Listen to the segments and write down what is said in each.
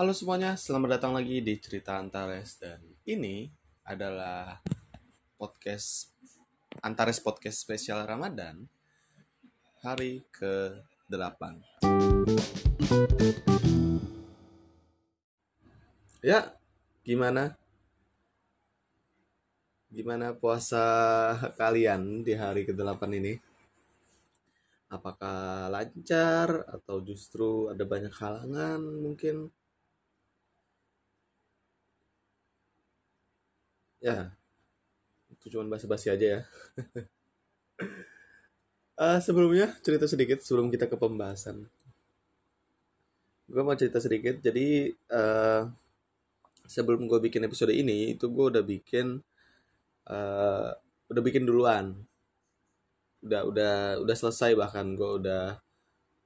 Halo semuanya, selamat datang lagi di Cerita Antares dan ini adalah podcast Antares Podcast spesial Ramadan hari ke-8. Ya, gimana? Gimana puasa kalian di hari ke-8 ini? Apakah lancar atau justru ada banyak halangan mungkin? Ya, itu cuma basa-basi aja ya. Eh, sebelumnya cerita sedikit sebelum kita ke pembahasan. Gue mau cerita sedikit. Jadi eh, sebelum gue bikin episode ini, itu gue udah bikin eh, udah bikin duluan. Udah udah udah selesai bahkan gue udah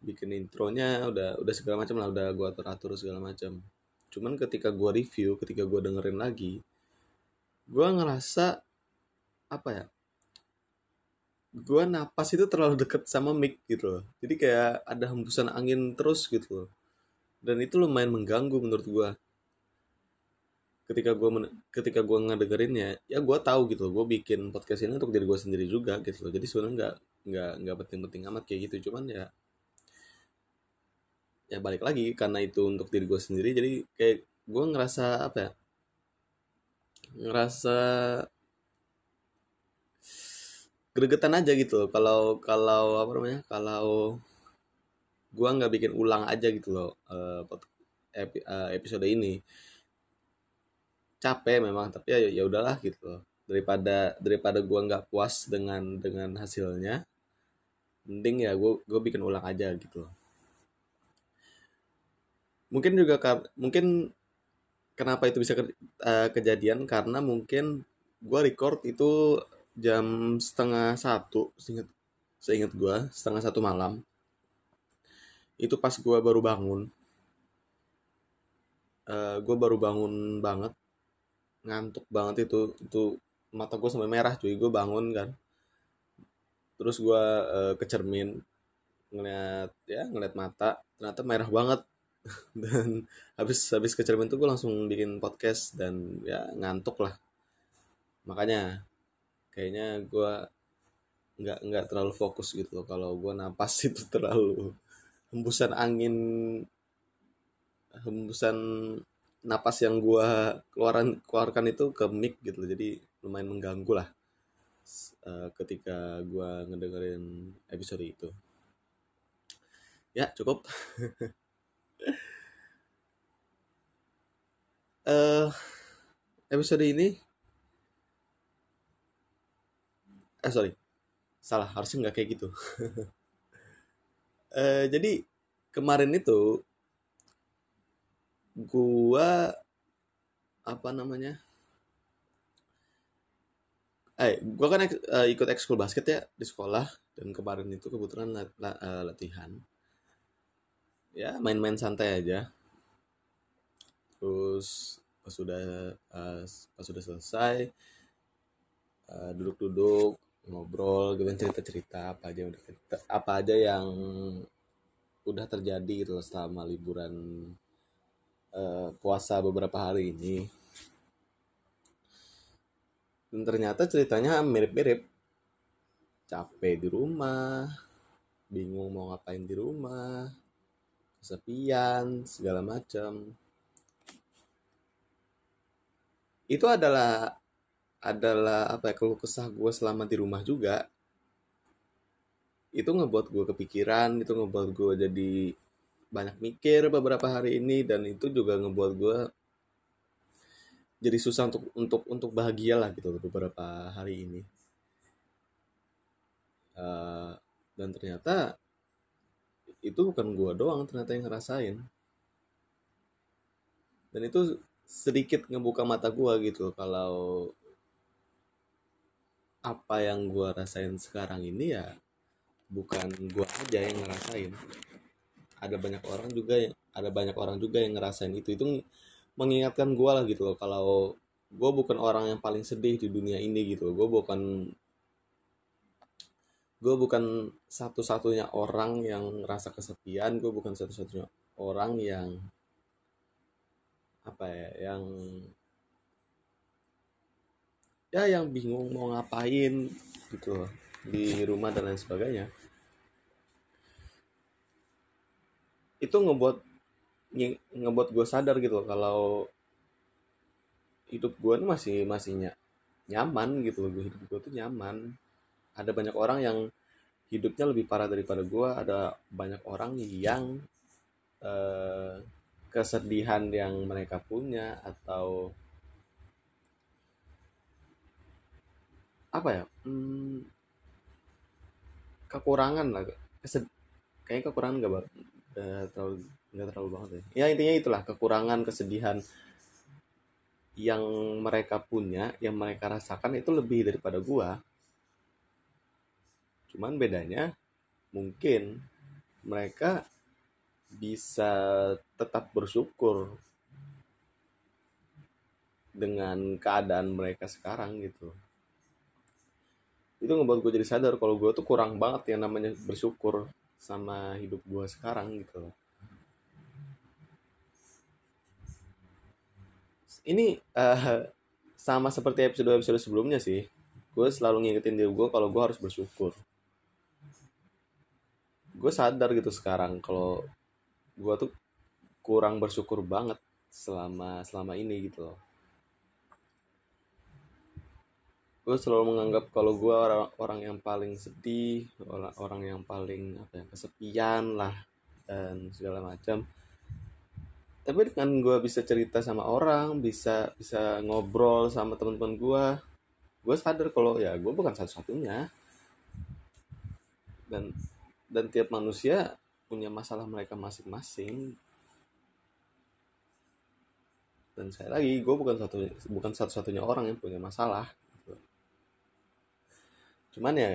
bikin intronya, udah udah segala macam lah, udah gue atur atur segala macam. Cuman ketika gue review, ketika gue dengerin lagi, gue ngerasa apa ya gue napas itu terlalu deket sama mic gitu loh. Jadi kayak ada hembusan angin terus gitu loh. Dan itu lumayan mengganggu menurut gue ketika gue ketika gue ngedengerinnya ya gue tahu gitu loh gue bikin podcast ini untuk diri gue sendiri juga gitu loh. Jadi sebenarnya nggak nggak nggak penting-penting amat kayak gitu. Cuman ya ya balik lagi karena itu untuk diri gue sendiri. Jadi kayak gue ngerasa apa ya ngerasa gregetan aja gitu loh. Kalau kalau apa namanya kalau gua nggak bikin ulang aja gitu loh eh, episode ini. Capek memang tapi ya ya udahlah gitu loh. Daripada daripada gua nggak puas dengan dengan hasilnya mending ya gua gua bikin ulang aja gitu loh. Mungkin juga mungkin kenapa itu bisa ke- eh, kejadian? Karena mungkin gua record itu jam setengah satu seingat seingat gua setengah satu malam. Itu pas gua baru bangun. Eh gue baru bangun banget. Ngantuk banget itu itu mata gue sampai merah cuy. Gue bangun kan. Terus gua eh, ke cermin ngeliat ya ngeliat mata. Ternyata merah banget dan habis habis ke cermin tuh gue langsung bikin podcast dan ya ngantuk lah. Makanya kayaknya gua nggak nggak terlalu fokus gitu loh. Kalau gua napas itu terlalu hembusan angin hembusan napas yang gua keluaran keluarkan itu ke mic gitu loh. jadi lumayan mengganggu lah eh, ketika gua ngedengerin episode itu. Ya cukup eh episode ini eh sorry. Salah harusnya nggak kayak gitu. Eh jadi kemarin itu gua apa namanya? Eh gua kan eh, ikut ekskul basket ya di sekolah dan kemarin itu kebetulan lat- la- latihan ya main-main santai aja. Terus pas sudah eh, pas sudah selesai eh, duduk-duduk ngobrol gitu cerita-cerita apa aja udah apa aja yang udah terjadi gitu selama liburan eh, puasa beberapa hari ini. Dan ternyata ceritanya mirip-mirip. Capek di rumah bingung mau ngapain di rumah kesepian segala macam. Itu adalah adalah apa ya keluh kesah gue selama di rumah juga. Itu ngebuat gue kepikiran itu ngebuat gue jadi banyak mikir beberapa hari ini dan itu juga ngebuat gue jadi susah untuk untuk untuk bahagia lah gitu beberapa hari ini. Eh, dan ternyata itu bukan gue doang ternyata yang ngerasain. Dan itu sedikit ngebuka mata gue gitu kalau apa yang gue rasain sekarang ini ya bukan gue aja yang ngerasain. Ada banyak orang juga yang ada banyak orang juga yang ngerasain itu. Itu mengingatkan gue lah gitu loh kalau gue bukan orang yang paling sedih di dunia ini gitu gue bukan gue bukan satu-satunya orang yang ngerasa kesepian gue bukan satu-satunya orang yang apa ya yang ya yang bingung mau ngapain gitu di rumah dan lain sebagainya. Itu ngebuat ngebuat gue sadar gitu loh kalau hidup gue masih masih nyaman gitu loh hidup gue tuh nyaman ada banyak orang yang hidupnya lebih parah daripada gue ada banyak orang yang eh, kesedihan yang mereka punya atau apa ya hmm, kekurangan lah. Kesed kayaknya kekurangan gak, gak terlalu nggak terlalu banget ya ya intinya itulah kekurangan kesedihan yang mereka punya yang mereka rasakan itu lebih daripada gua cuman bedanya mungkin mereka bisa tetap bersyukur dengan keadaan mereka sekarang gitu. Itu ngebuat gue jadi sadar kalau gue tuh kurang banget yang namanya bersyukur sama hidup gue sekarang gitu. Ini uh, sama seperti episode episode sebelumnya sih. Gue selalu ngingetin diri gue kalau gue harus bersyukur gue sadar gitu sekarang kalau gue tuh kurang bersyukur banget selama selama ini gitu loh. Gue selalu menganggap kalau gue orang orang yang paling sedih orang orang yang paling apa ya kesepian lah dan segala macam. Tapi dengan gue bisa cerita sama orang bisa bisa ngobrol sama teman-teman gue gue sadar kalau ya gue bukan satu-satunya. Dan dan tiap manusia punya masalah mereka masing-masing. Dan saya lagi gue bukan satu bukan satu-satunya orang yang punya masalah gitu. cuman ya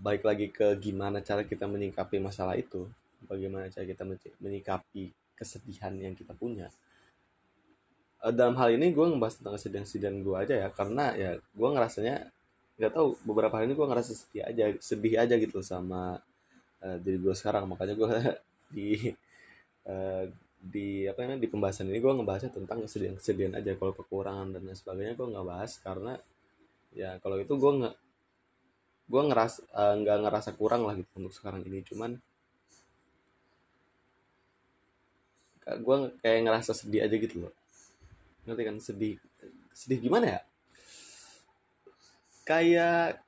baik lagi ke gimana cara kita menyikapi masalah itu. Bagaimana cara kita menyikapi kesedihan yang kita punya. Eh, dalam hal ini gue ngebahas tentang kesedihan-kesedihan gue aja ya. Karena ya gue ngerasanya nggak tahu beberapa hari ini gue ngerasa sedih aja sedih aja gitu sama uh, diri gue sekarang. Makanya gue di uh, di apa namanya di pembahasan ini gue ngebahasnya tentang kesedihan kesedihan aja. Kalau kekurangan dan lain sebagainya gue nggak bahas karena ya kalau itu gue nggak gue ngeras eh, nggak uh, ngerasa kurang lah gitu untuk sekarang ini. Cuman gue kayak ngerasa sedih aja gitu loh. Ngerti kan? Sedih sedih gimana ya? Kayak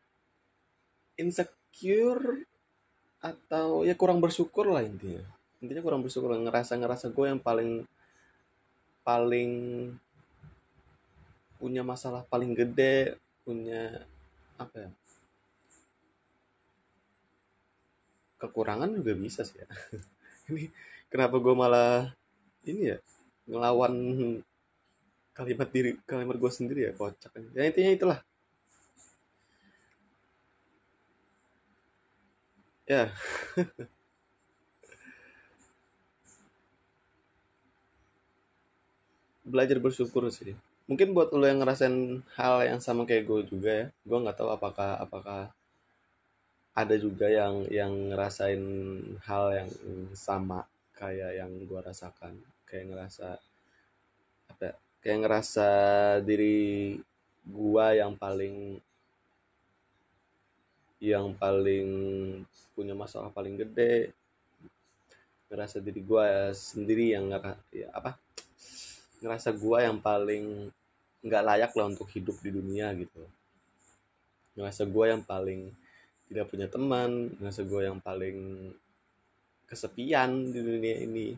insecure atau ya kurang bersyukur lah intinya. Intinya kurang bersyukur. Ngerasa ngerasa gue yang paling paling punya masalah paling gede punya apa ya kekurangan juga bisa sih ya. Ini kenapa gue malah ini ya ngelawan kalimat diri kalimat gue sendiri ya kocak. Ya intinya itulah ya. Belajar bersyukur sih. Mungkin buat lo yang ngerasain hal yang sama kayak gue juga ya gue nggak tahu apakah apakah ada juga yang yang ngerasain hal yang sama kayak yang gue rasakan. Kayak ngerasa apa ya, kayak ngerasa diri gue yang paling yang paling punya masalah paling gede ngerasa diri gue sendiri yang nggak ya apa ngerasa gue yang paling nggak layak lah untuk hidup di dunia gitu. Ngerasa gue yang paling tidak punya teman ngerasa gue yang paling kesepian di dunia ini.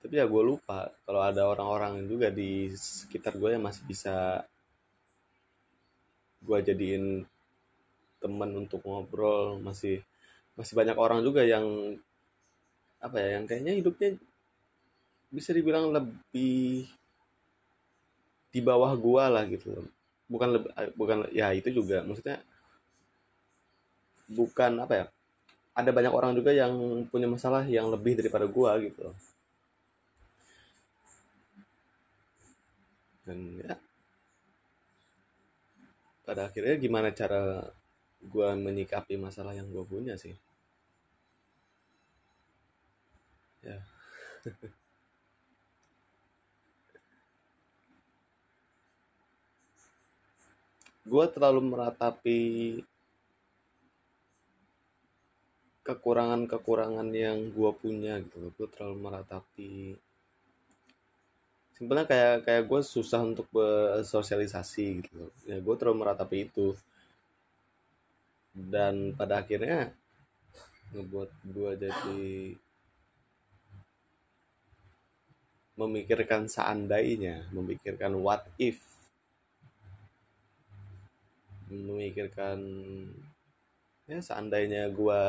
Tapi ya gue lupa kalau ada orang-orang juga di sekitar gue yang masih bisa gue jadiin teman untuk ngobrol masih masih banyak orang juga yang apa ya yang kayaknya hidupnya bisa dibilang lebih di bawah gua lah gitu bukan lebih eh, bukan ya itu juga maksudnya bukan apa ya ada banyak orang juga yang punya masalah yang lebih daripada gua gitu dan ya pada akhirnya gimana cara gue menyikapi masalah yang gue punya sih. Ya. Gue terlalu meratapi kekurangan-kekurangan yang gue punya gitu loh. Gue terlalu meratapi simpelnya kayak kayak gue susah untuk bersosialisasi gitu loh. Ya gue terlalu meratapi itu dan pada akhirnya ngebuat gue jadi memikirkan seandainya memikirkan what if. Memikirkan ya seandainya gue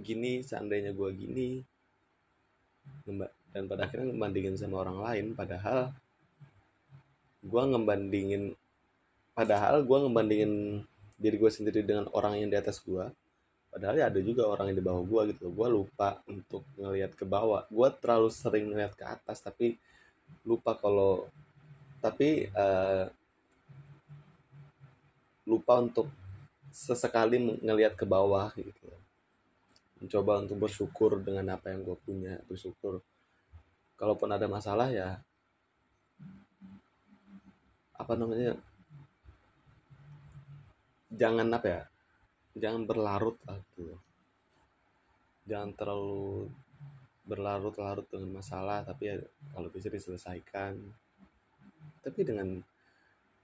gini seandainya gue gini. Dan pada akhirnya ngebandingin sama orang lain padahal gue ngebandingin padahal gue ngebandingin diri gue sendiri dengan orang yang di atas gue padahal ya ada juga orang yang di bawah gue gitu. Gue lupa untuk ngelihat ke bawah. Gue terlalu sering ngelihat ke atas tapi lupa kalau tapi uh, lupa untuk sesekali ngelihat ke bawah gitu. Mencoba untuk bersyukur dengan apa yang gue punya bersyukur. Kalaupun ada masalah ya apa namanya jangan apa ya jangan berlarut lah gitu. Jangan terlalu berlarut-larut dengan masalah tapi ya kalau bisa diselesaikan. Tapi dengan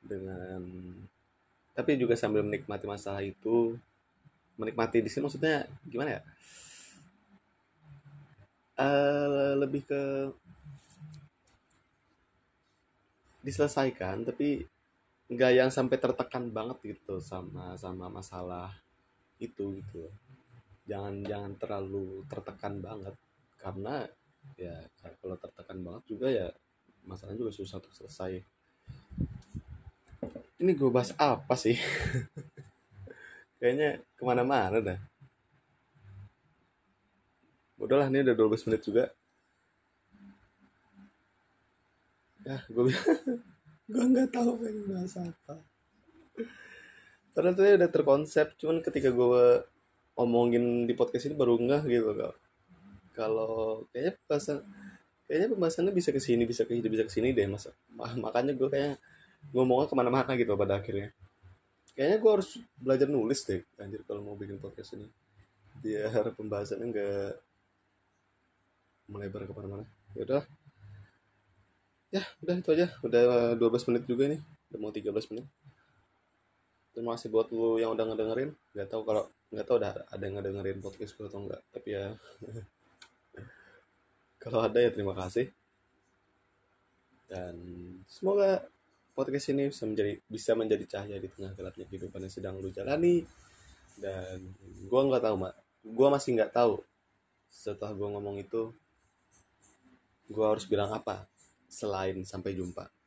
dengan tapi juga sambil menikmati masalah itu menikmati di sini maksudnya gimana ya? Uh, lebih ke diselesaikan tapi nggak yang sampai tertekan banget gitu sama sama masalah itu gitu jangan jangan terlalu tertekan banget. Karena ya kalau tertekan banget juga ya masalahnya juga susah untuk selesai. Ini gue bahas apa sih? Kayaknya ke mana-mana dah. Udahlah ini udah 12 menit juga. Ya gue gue nggak tahu pengen bahas apa. Ternyata udah terkonsep cuman ketika gue omongin di podcast ini baru nggak gitu kak. Kalau kayaknya pembahasan kayaknya pembahasannya bisa ke sini bisa ke sini bisa ke sini deh mas. Makanya gue kayak ngomongnya ke mana-mana gitu pada akhirnya. Kayaknya gue harus belajar nulis deh anjir kalau mau bikin podcast ini. Biar pembahasannya nggak melebar ke mana-mana. Ya udah ya udah itu aja. Udah 12 menit juga nih udah mau 13 menit. Terima kasih buat lu yang udah ngedengerin. Nggak tahu kalau nggak tahu udah ada yang ngedengerin podcast gue atau enggak tapi ya. Kalau ada ya terima kasih. Dan semoga podcast ini bisa menjadi bisa menjadi cahaya di tengah gelapnya kehidupan yang sedang lu jalani. Dan gue nggak tahu mak. Gue masih nggak tahu setelah gue ngomong itu gue harus bilang apa selain sampai jumpa